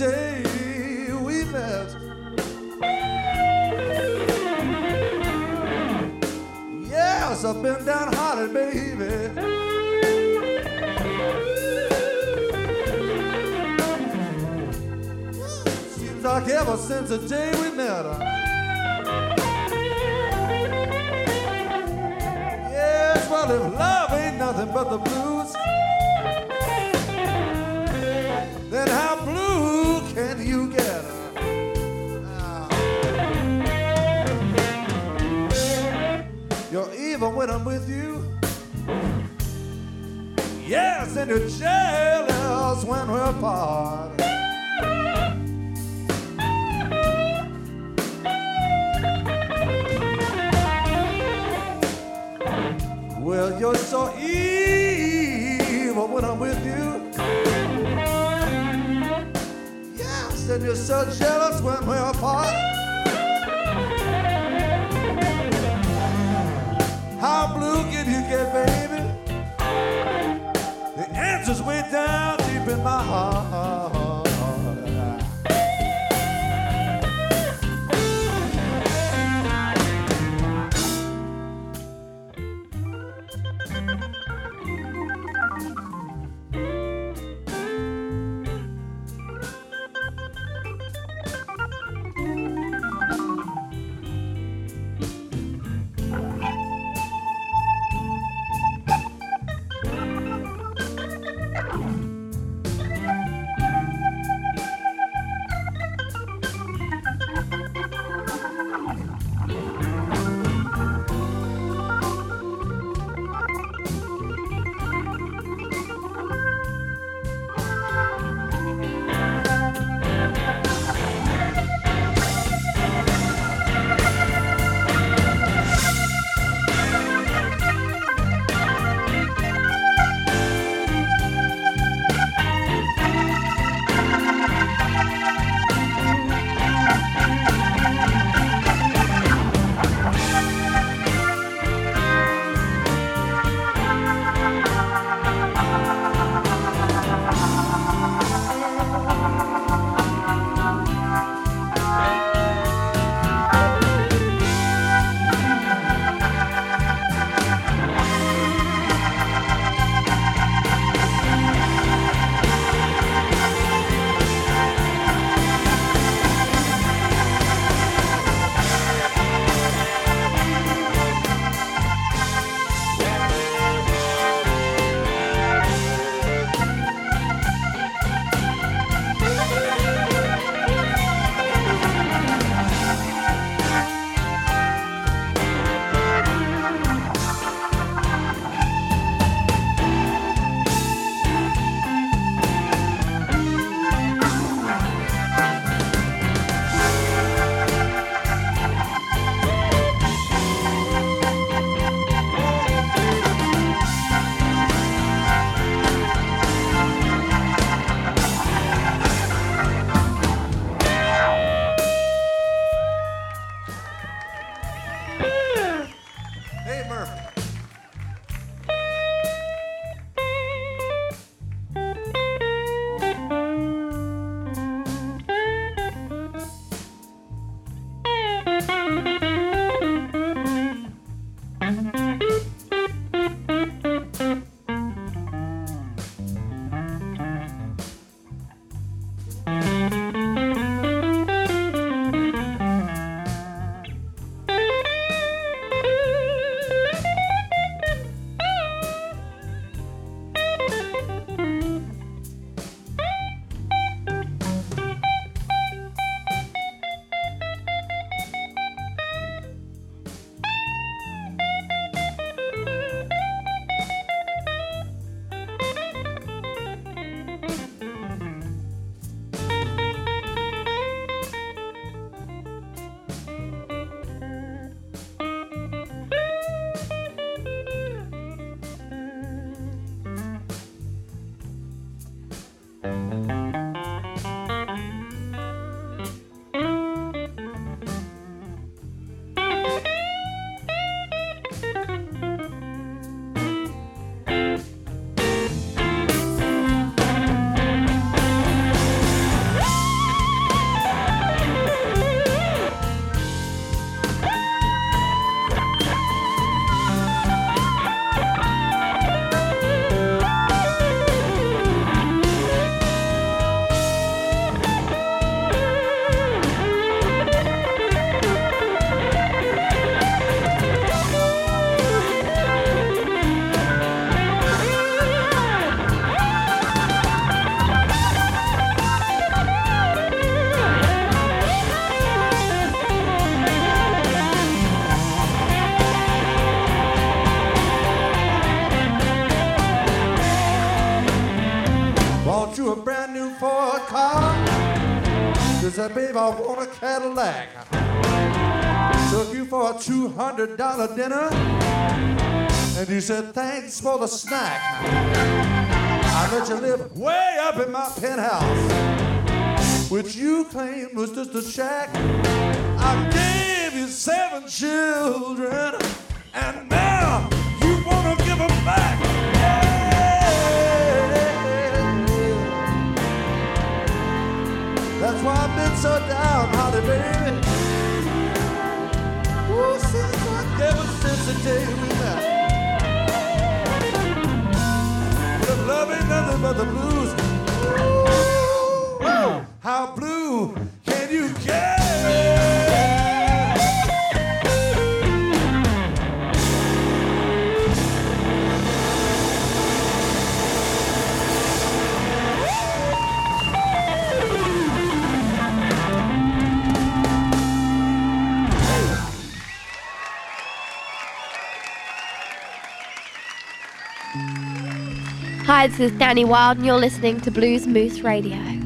Day we met. Yes, I've been downhearted, baby. Seems like ever since the day we met. uh, Yes, well, if love ain't nothing but the blues, when I'm with you. Yes, and you're jealous when we're apart. Well, you're so evil when I'm with you. Yes, and you're so jealous when we're apart. How blue can you get, baby? The answer's way down deep in my heart. $200 dinner. And you said, thanks for the snack. I let you live way up in my penthouse, which you claimed was just a shack. I gave you seven children, and now you want to give them back. That's why I've been so down, honey, baby. The we met. The love ain't nothing but the blues. Ooh, how blue can you get? Hi, this is Danny Wild, and you're listening to Blues Moose Radio.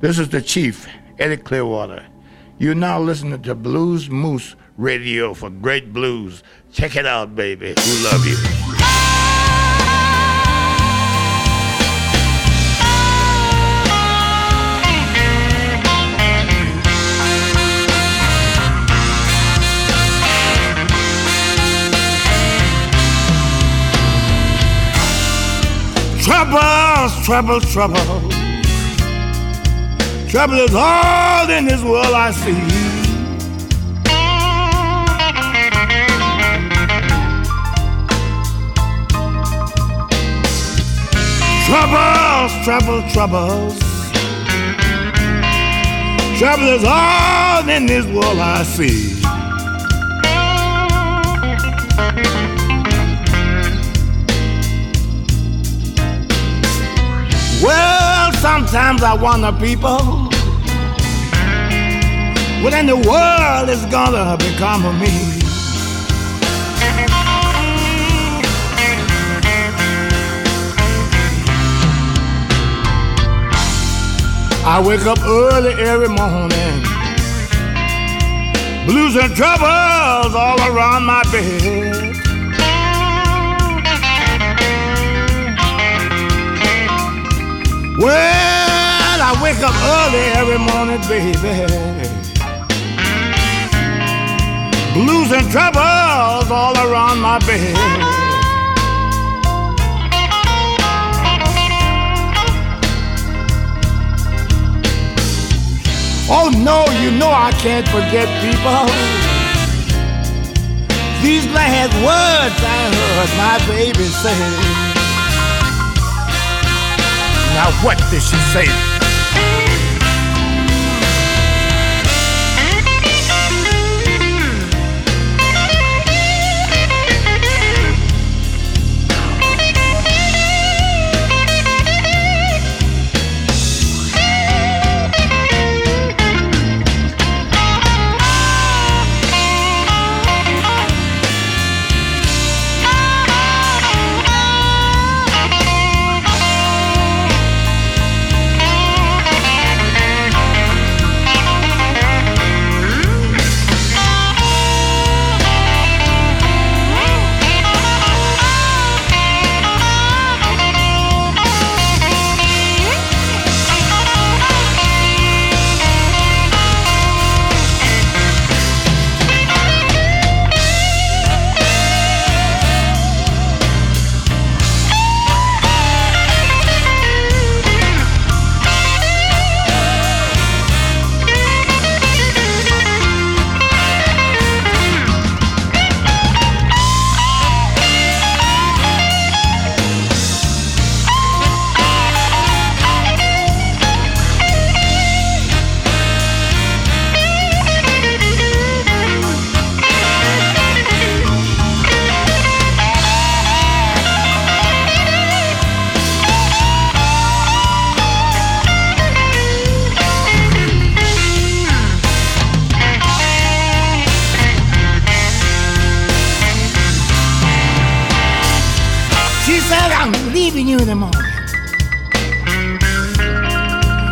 This is the Chief, Eddie Clearwater. You're now listening to Blues Moose Radio for great blues. Check it out, baby. We love you. Troubles, troubles, troubles. Trouble is all in this world I see. Troubles, trouble, troubles. Trouble is all in this world I see. Well, sometimes I wonder, people, what in the world is gonna become of me? I wake up early every morning, blues and troubles all around my bed. Well, I wake up early every morning, baby. Blues and troubles all around my bed. Oh no, you know I can't forget people. These last words I heard my baby say. Now, what did she say?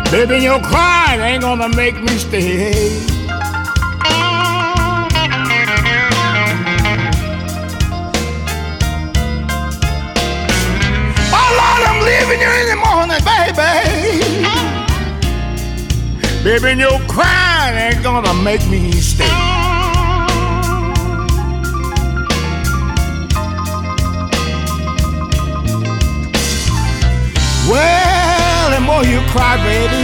Baby, your crying ain't gonna make me stay. Oh Lord, I'm leaving you in the morning, baby. Baby, your crying ain't gonna make me stay. Well, more you cry, baby,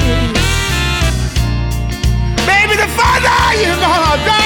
baby, the farther you're gonna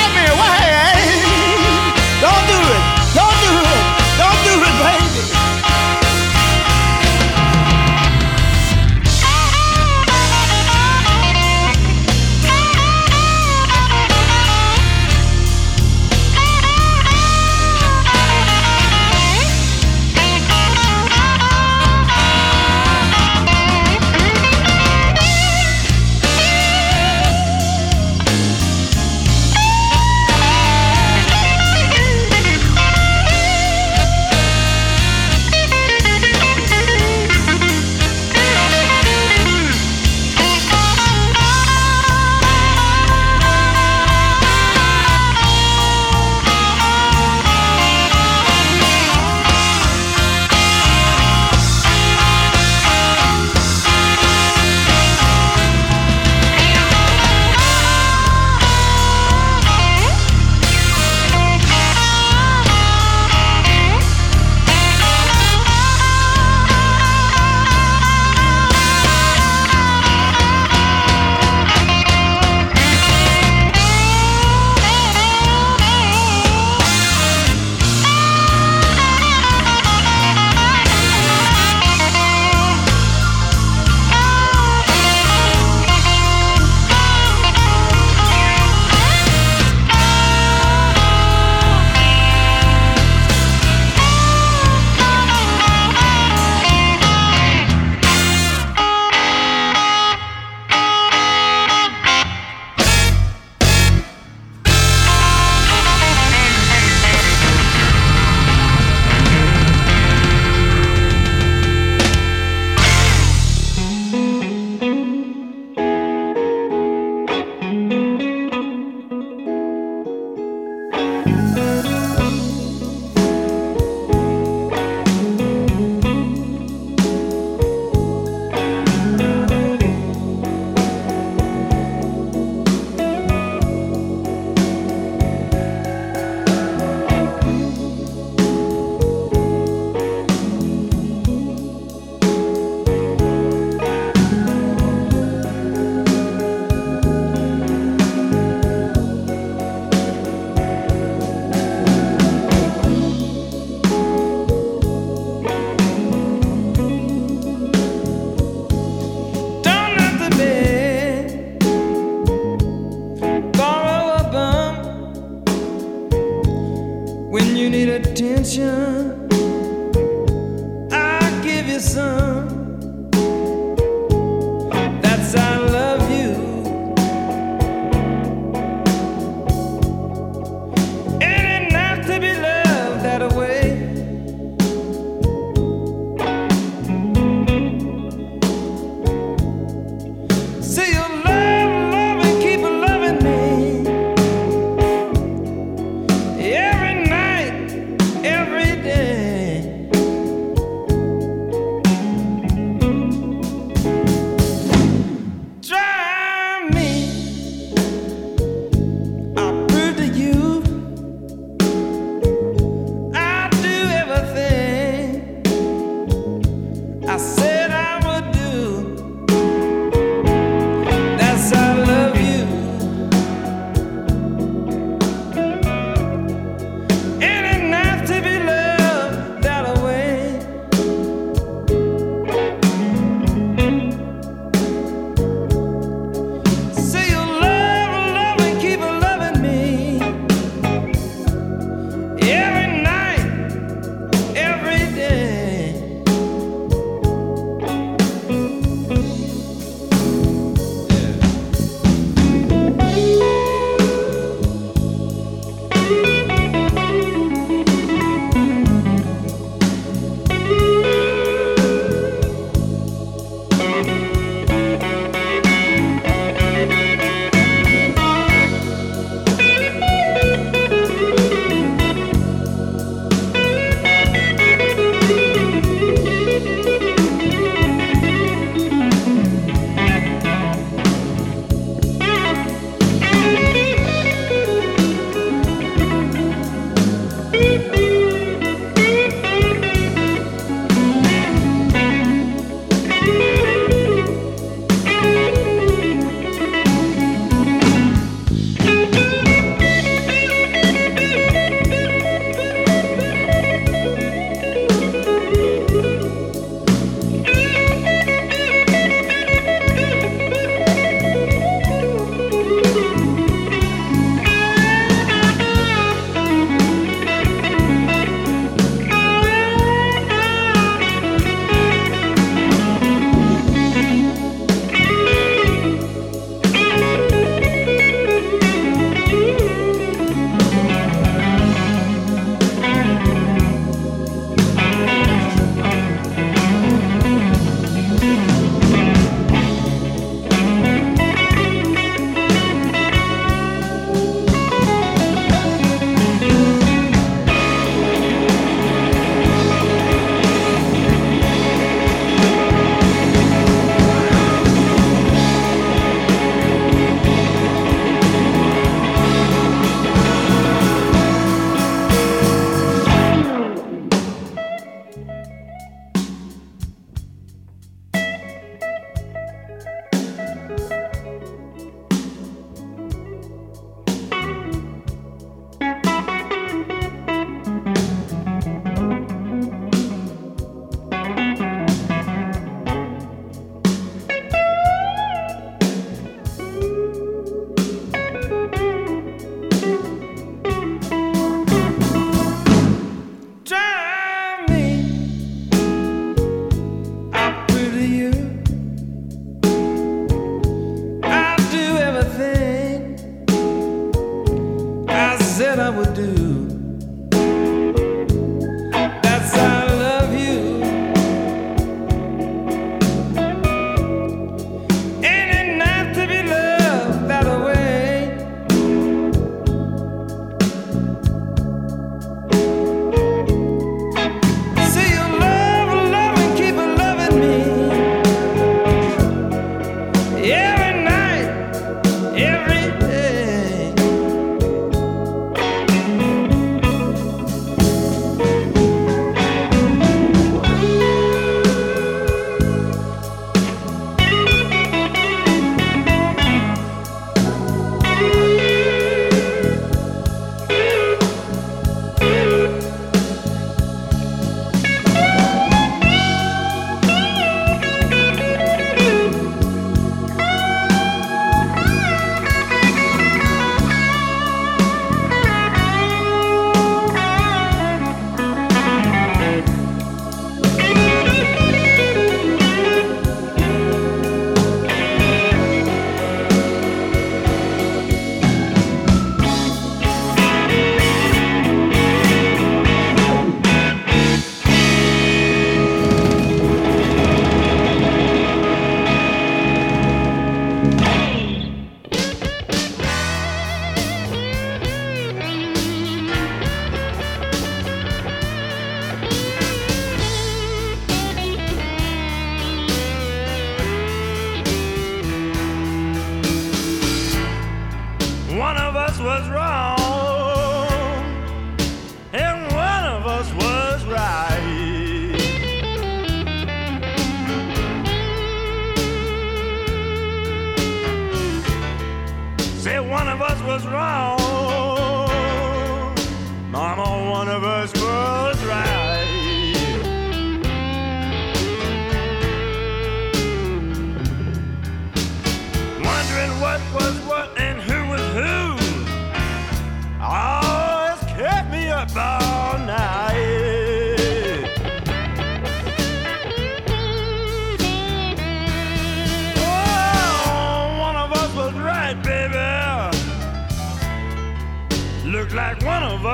said I would do.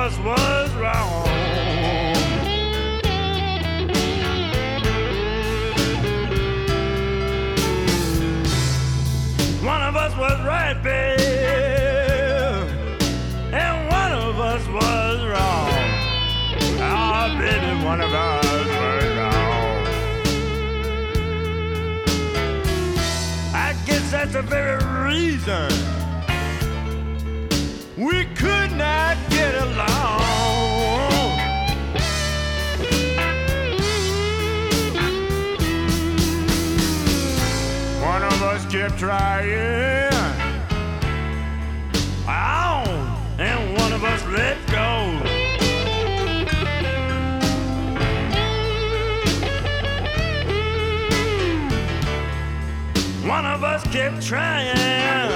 us was wrong. One of us was right, babe, and one of us was wrong. Ah, oh, baby, one of us was wrong. I guess that's the very reason we could not get along. kept trying. And one of us let go. One of us kept trying.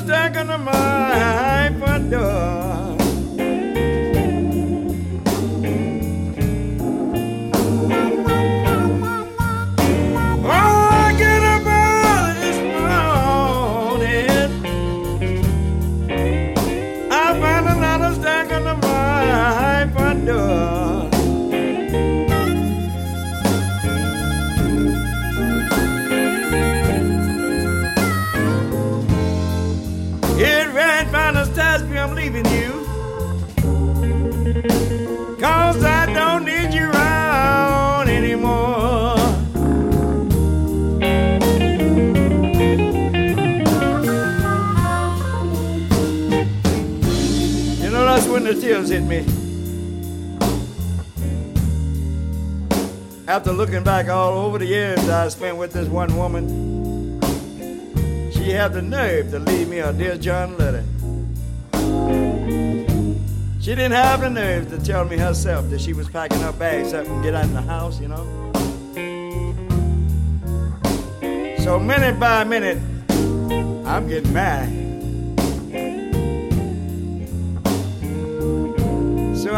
Stuck under my front door. Hit me. After looking back all over the years I spent with this one woman, she had the nerve to leave me a Dear John letter. She didn't have the nerve to tell me herself that she was packing her bags up and get out of the house, you know. So minute by minute, I'm getting mad.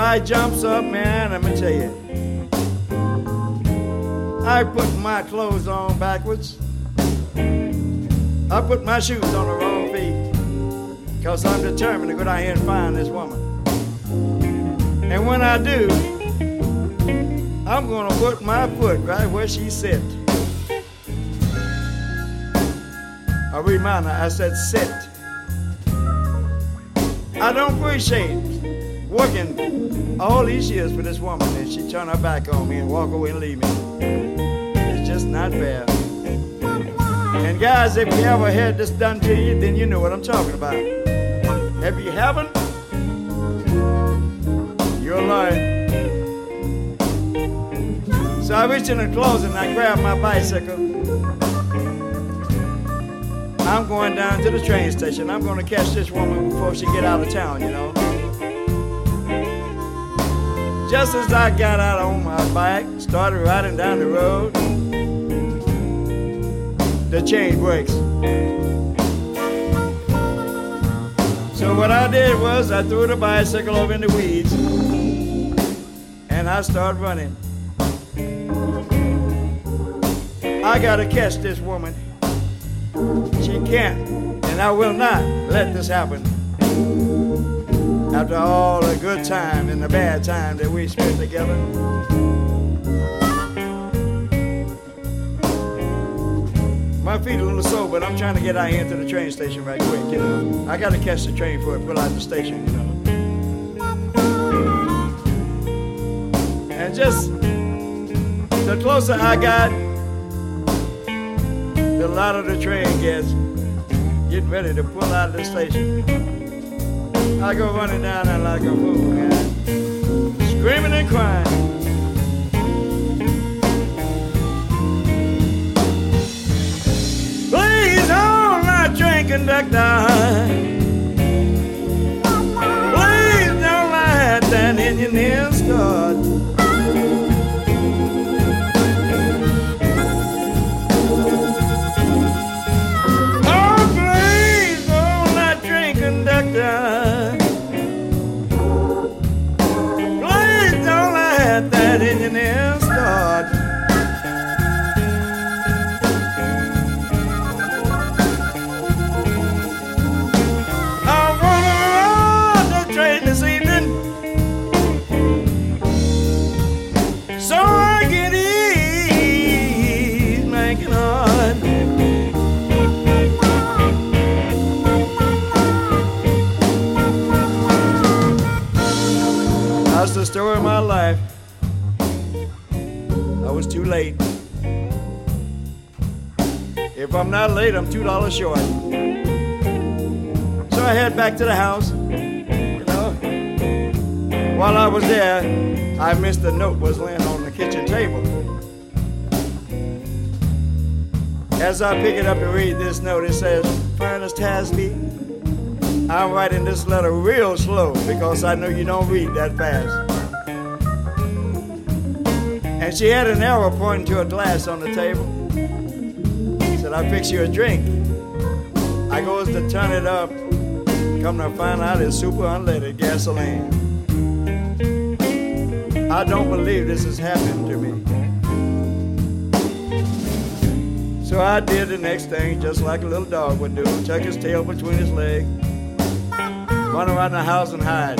I jumps up, man, I'm gonna tell you. I put my clothes on backwards. I put my shoes on the wrong feet. Because I'm determined to go down here and find this woman. And when I do, I'm to put my foot right where she sit. I remind her, I said sit. I don't appreciate working all these years for this woman and she turn her back on me and walk away and leave me. It's just not fair. And guys, if you ever had this done to you, then you know what I'm talking about. If you haven't, you're lying. So I reached in the closet and I grabbed my bicycle. I'm going down to the train station. I'm going to catch this woman before she get out of town, you know. Just as I got out on my bike, started riding down the road, the chain breaks. So what I did was I threw the bicycle over in the weeds and I started running. I gotta catch this woman. She can't, and I will not let this happen. After all the good time the bad time that we spent together. My feet are a little sore, but I'm trying to get out here to the train station right quick, you know. I gotta catch the train before it pull out the station, you know. And just the closer I got, the louder the train gets, getting ready to pull out of the station. I go running down there like a fool, man, screaming and crying. Please hold my train conductor. Please don't let that engineer start. $2 short. So I head back to the house. You know, while I was there, I missed a note was laying on the kitchen table. As I pick it up to read this note, it says, Finis Tasby, I'm writing this letter real slow because I know you don't read that fast. And she had an arrow pointing to a glass on the table. Said, I'll fix you a drink. I goes to turn it up. Come to find out it's super unleaded gasoline. I don't believe this has happened to me. So I did the next thing just like a little dog would do. Tuck his tail between his legs, run around the house and hide.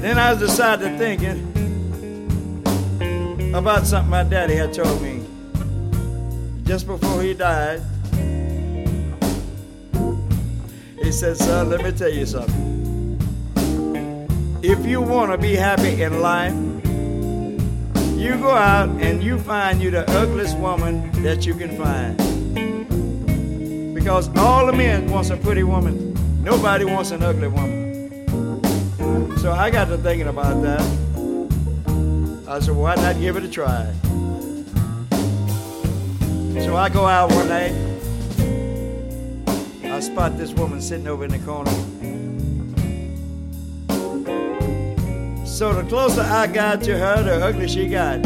Then I decided thinking about something my daddy had told me just before he died. He said, son, let me tell you something. If you want to be happy in life, you go out and you find you the ugliest woman that you can find. Because all the men wants a pretty woman. Nobody wants an ugly woman. So I got to thinking about that. I said, why not give it a try? So I go out one night. I spot this woman sitting over in the corner. So the closer I got to her, the uglier she got.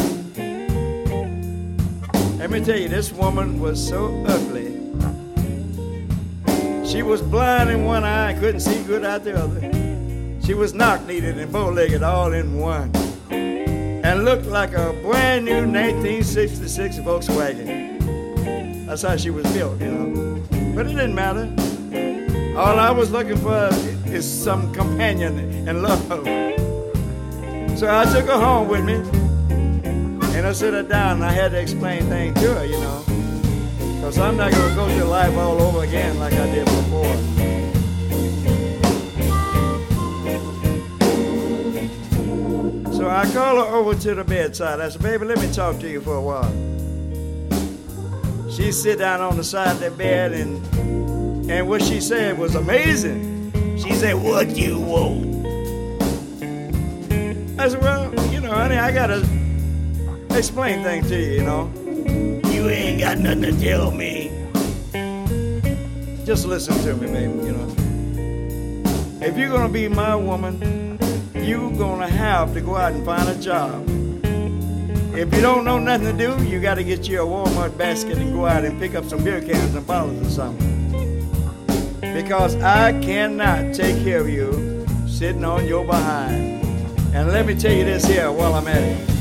Let me tell you, this woman was so ugly. She was blind in one eye and couldn't see good out the other. She was knock-kneed and bow-legged all in one. And looked like a brand new 1966 Volkswagen. That's how she was built, you know. But it didn't matter. All I was looking for is some companion and love. So I took her home with me. And I set her down and I had to explain things to her, you know. Because I'm not going to go through life all over again like I did before. So I call her over to the bedside. I said, baby, let me talk to you for a while. She sit down on the side of the bed and and what she said was amazing. She said, What you want? I said, Well, you know, honey, I gotta explain things to you, you know. You ain't got nothing to tell me. Just listen to me, baby, you know. If you're gonna be my woman, you're gonna have to go out and find a job. If you don't know nothing to do, you gotta get you a Walmart basket and go out and pick up some beer cans and bottles or something. Because I cannot take care of you sitting on your behind. And let me tell you this here while I'm at it.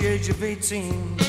the age of 18.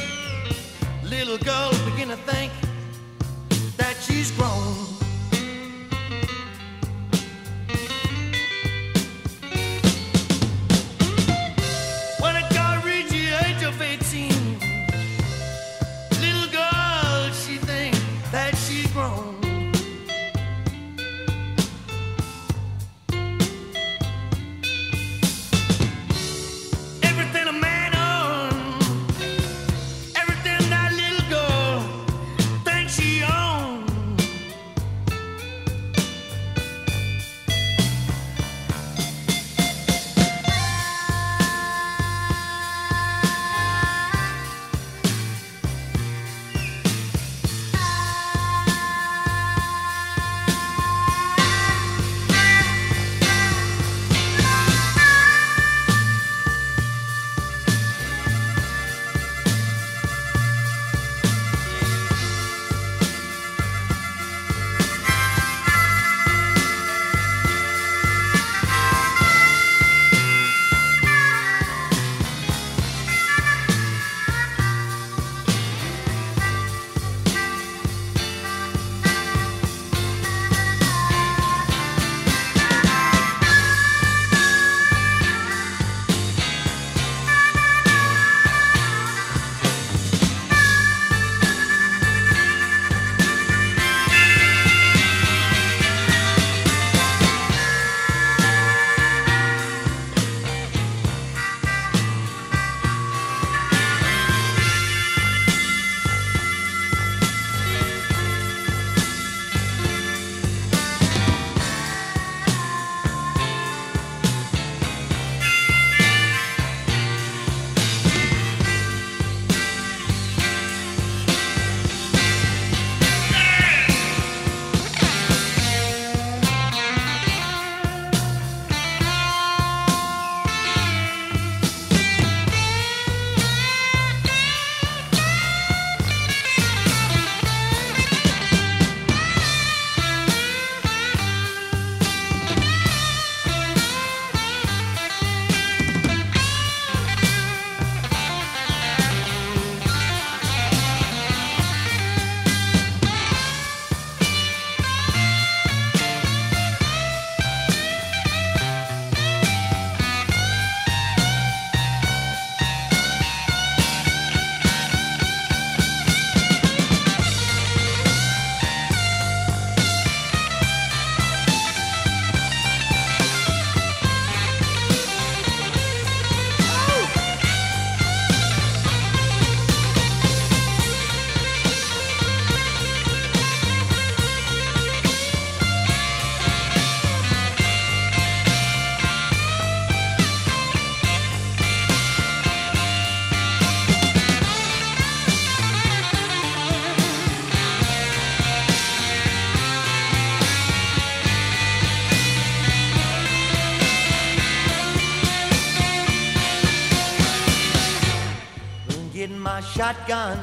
shotgun.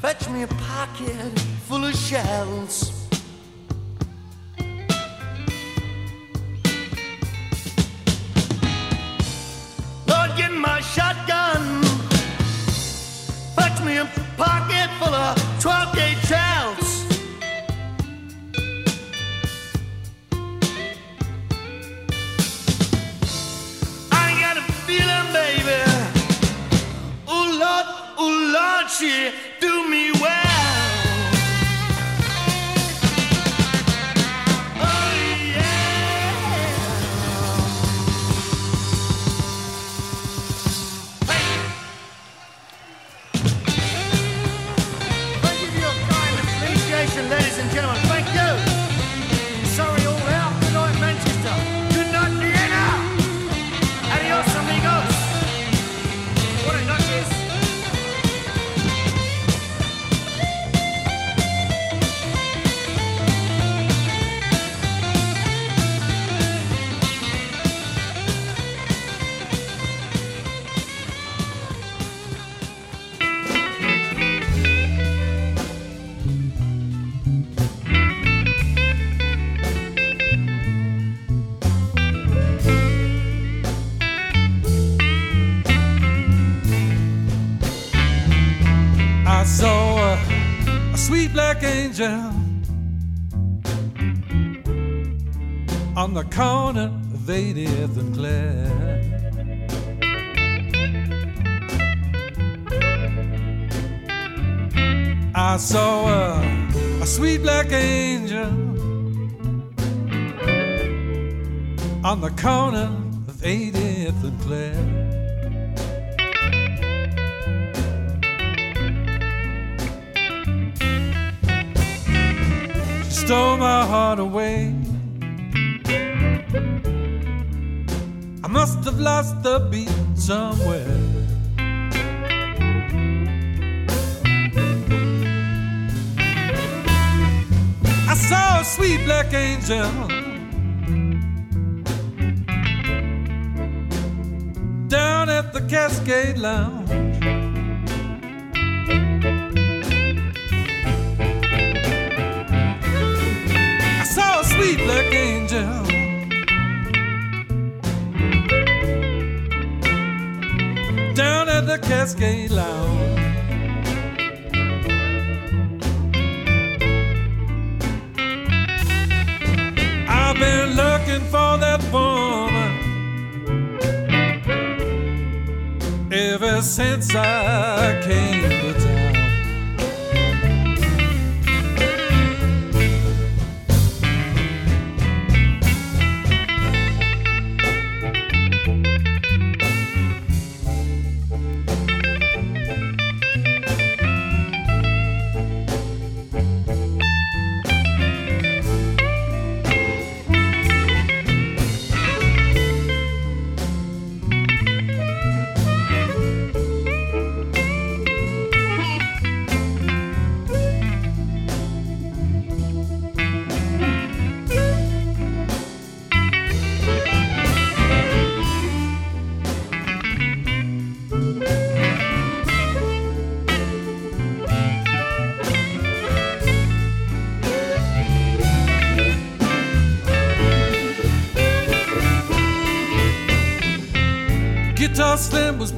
Fetch me a pocket full of shells. since I came.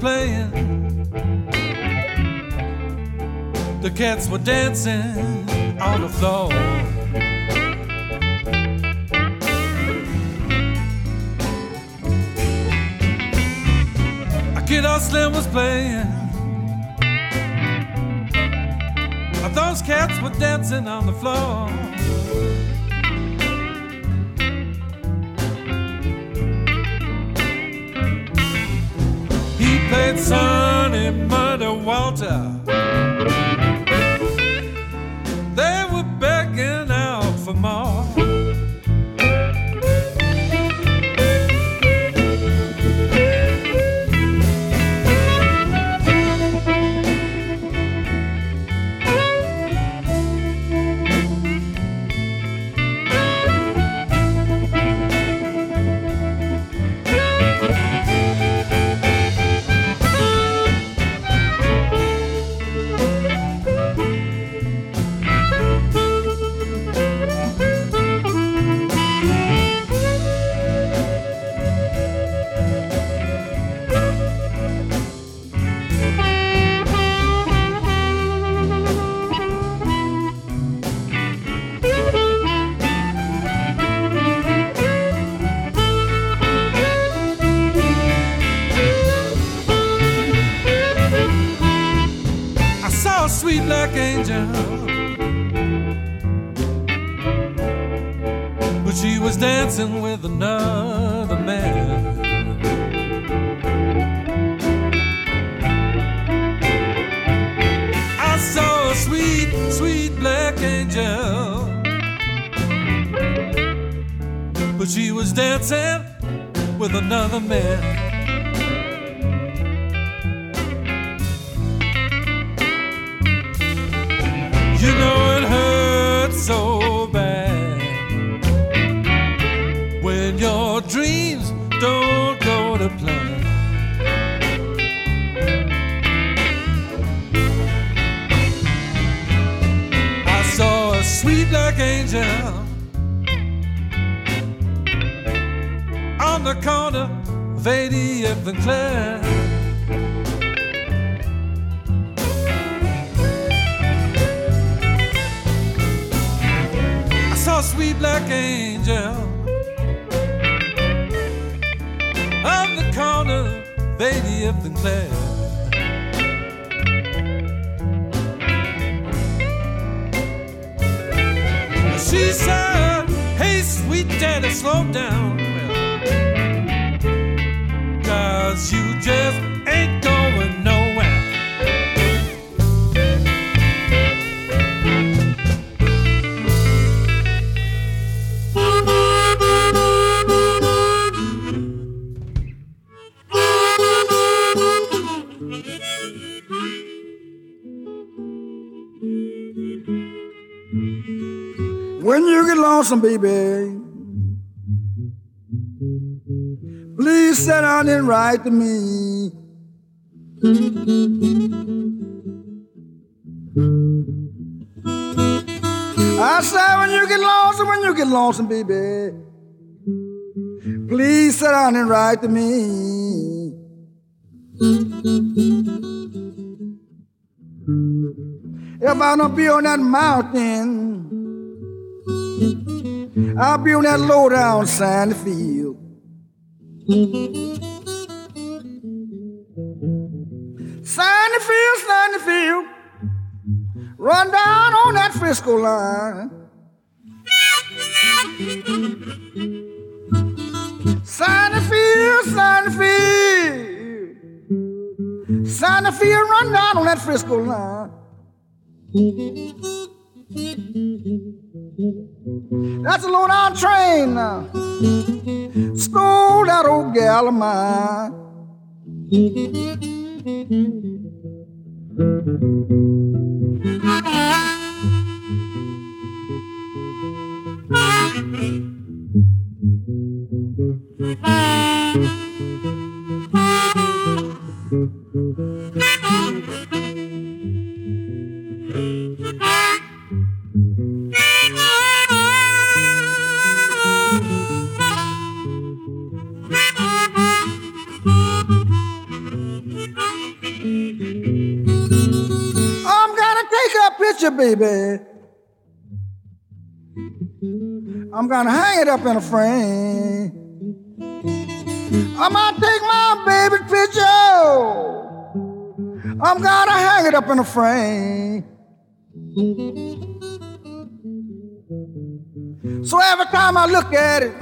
playing. The cats were dancing on the floor. A kid all slim was playing. Those cats were dancing on the floor. Black angel on the corner of 80th and Clare. She said, Hey, sweet daddy, slow down. Cause you just lonesome, baby, please sit down and write to me. I said, when you get lonesome, when you get lonesome, baby, please sit down and write to me. If I don't be on that mountain, I'll be on that low down sandy field. Sandy field, sandy field, run down on that Frisco line. Sandy field, sandy field, sandy field, run down on that Frisco line. That's a low down train. Stole that old gal of mine. I'm gonna hang it up in a frame. I'm gonna take my baby's picture. I'm gonna hang it up in a frame. So every time I look at it,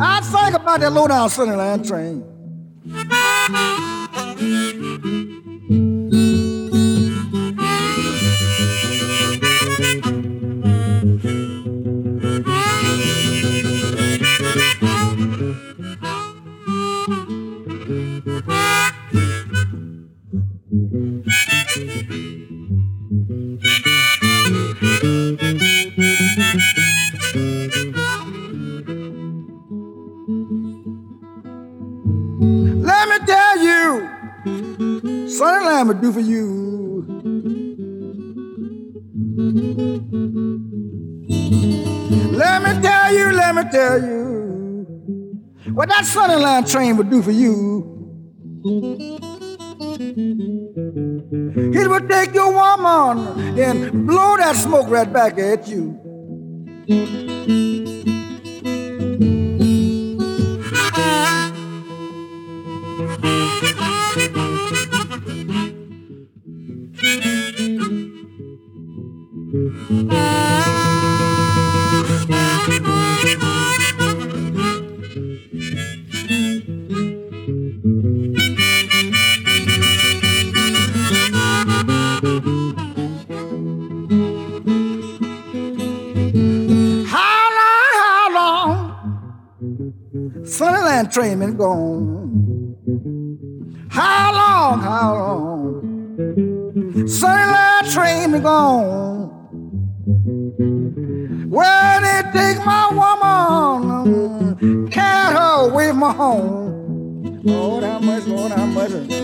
I think about that low down Sunnyland train. Sunnyland would do for you. Let me tell you, let me tell you, what that Sunnyland train would do for you. It would take your woman and blow that smoke right back at you. Train been gone. How long, how long? Sunnyland train been gone. Where they take my woman, carry her away from my home. Lord, how much, Lord, how much.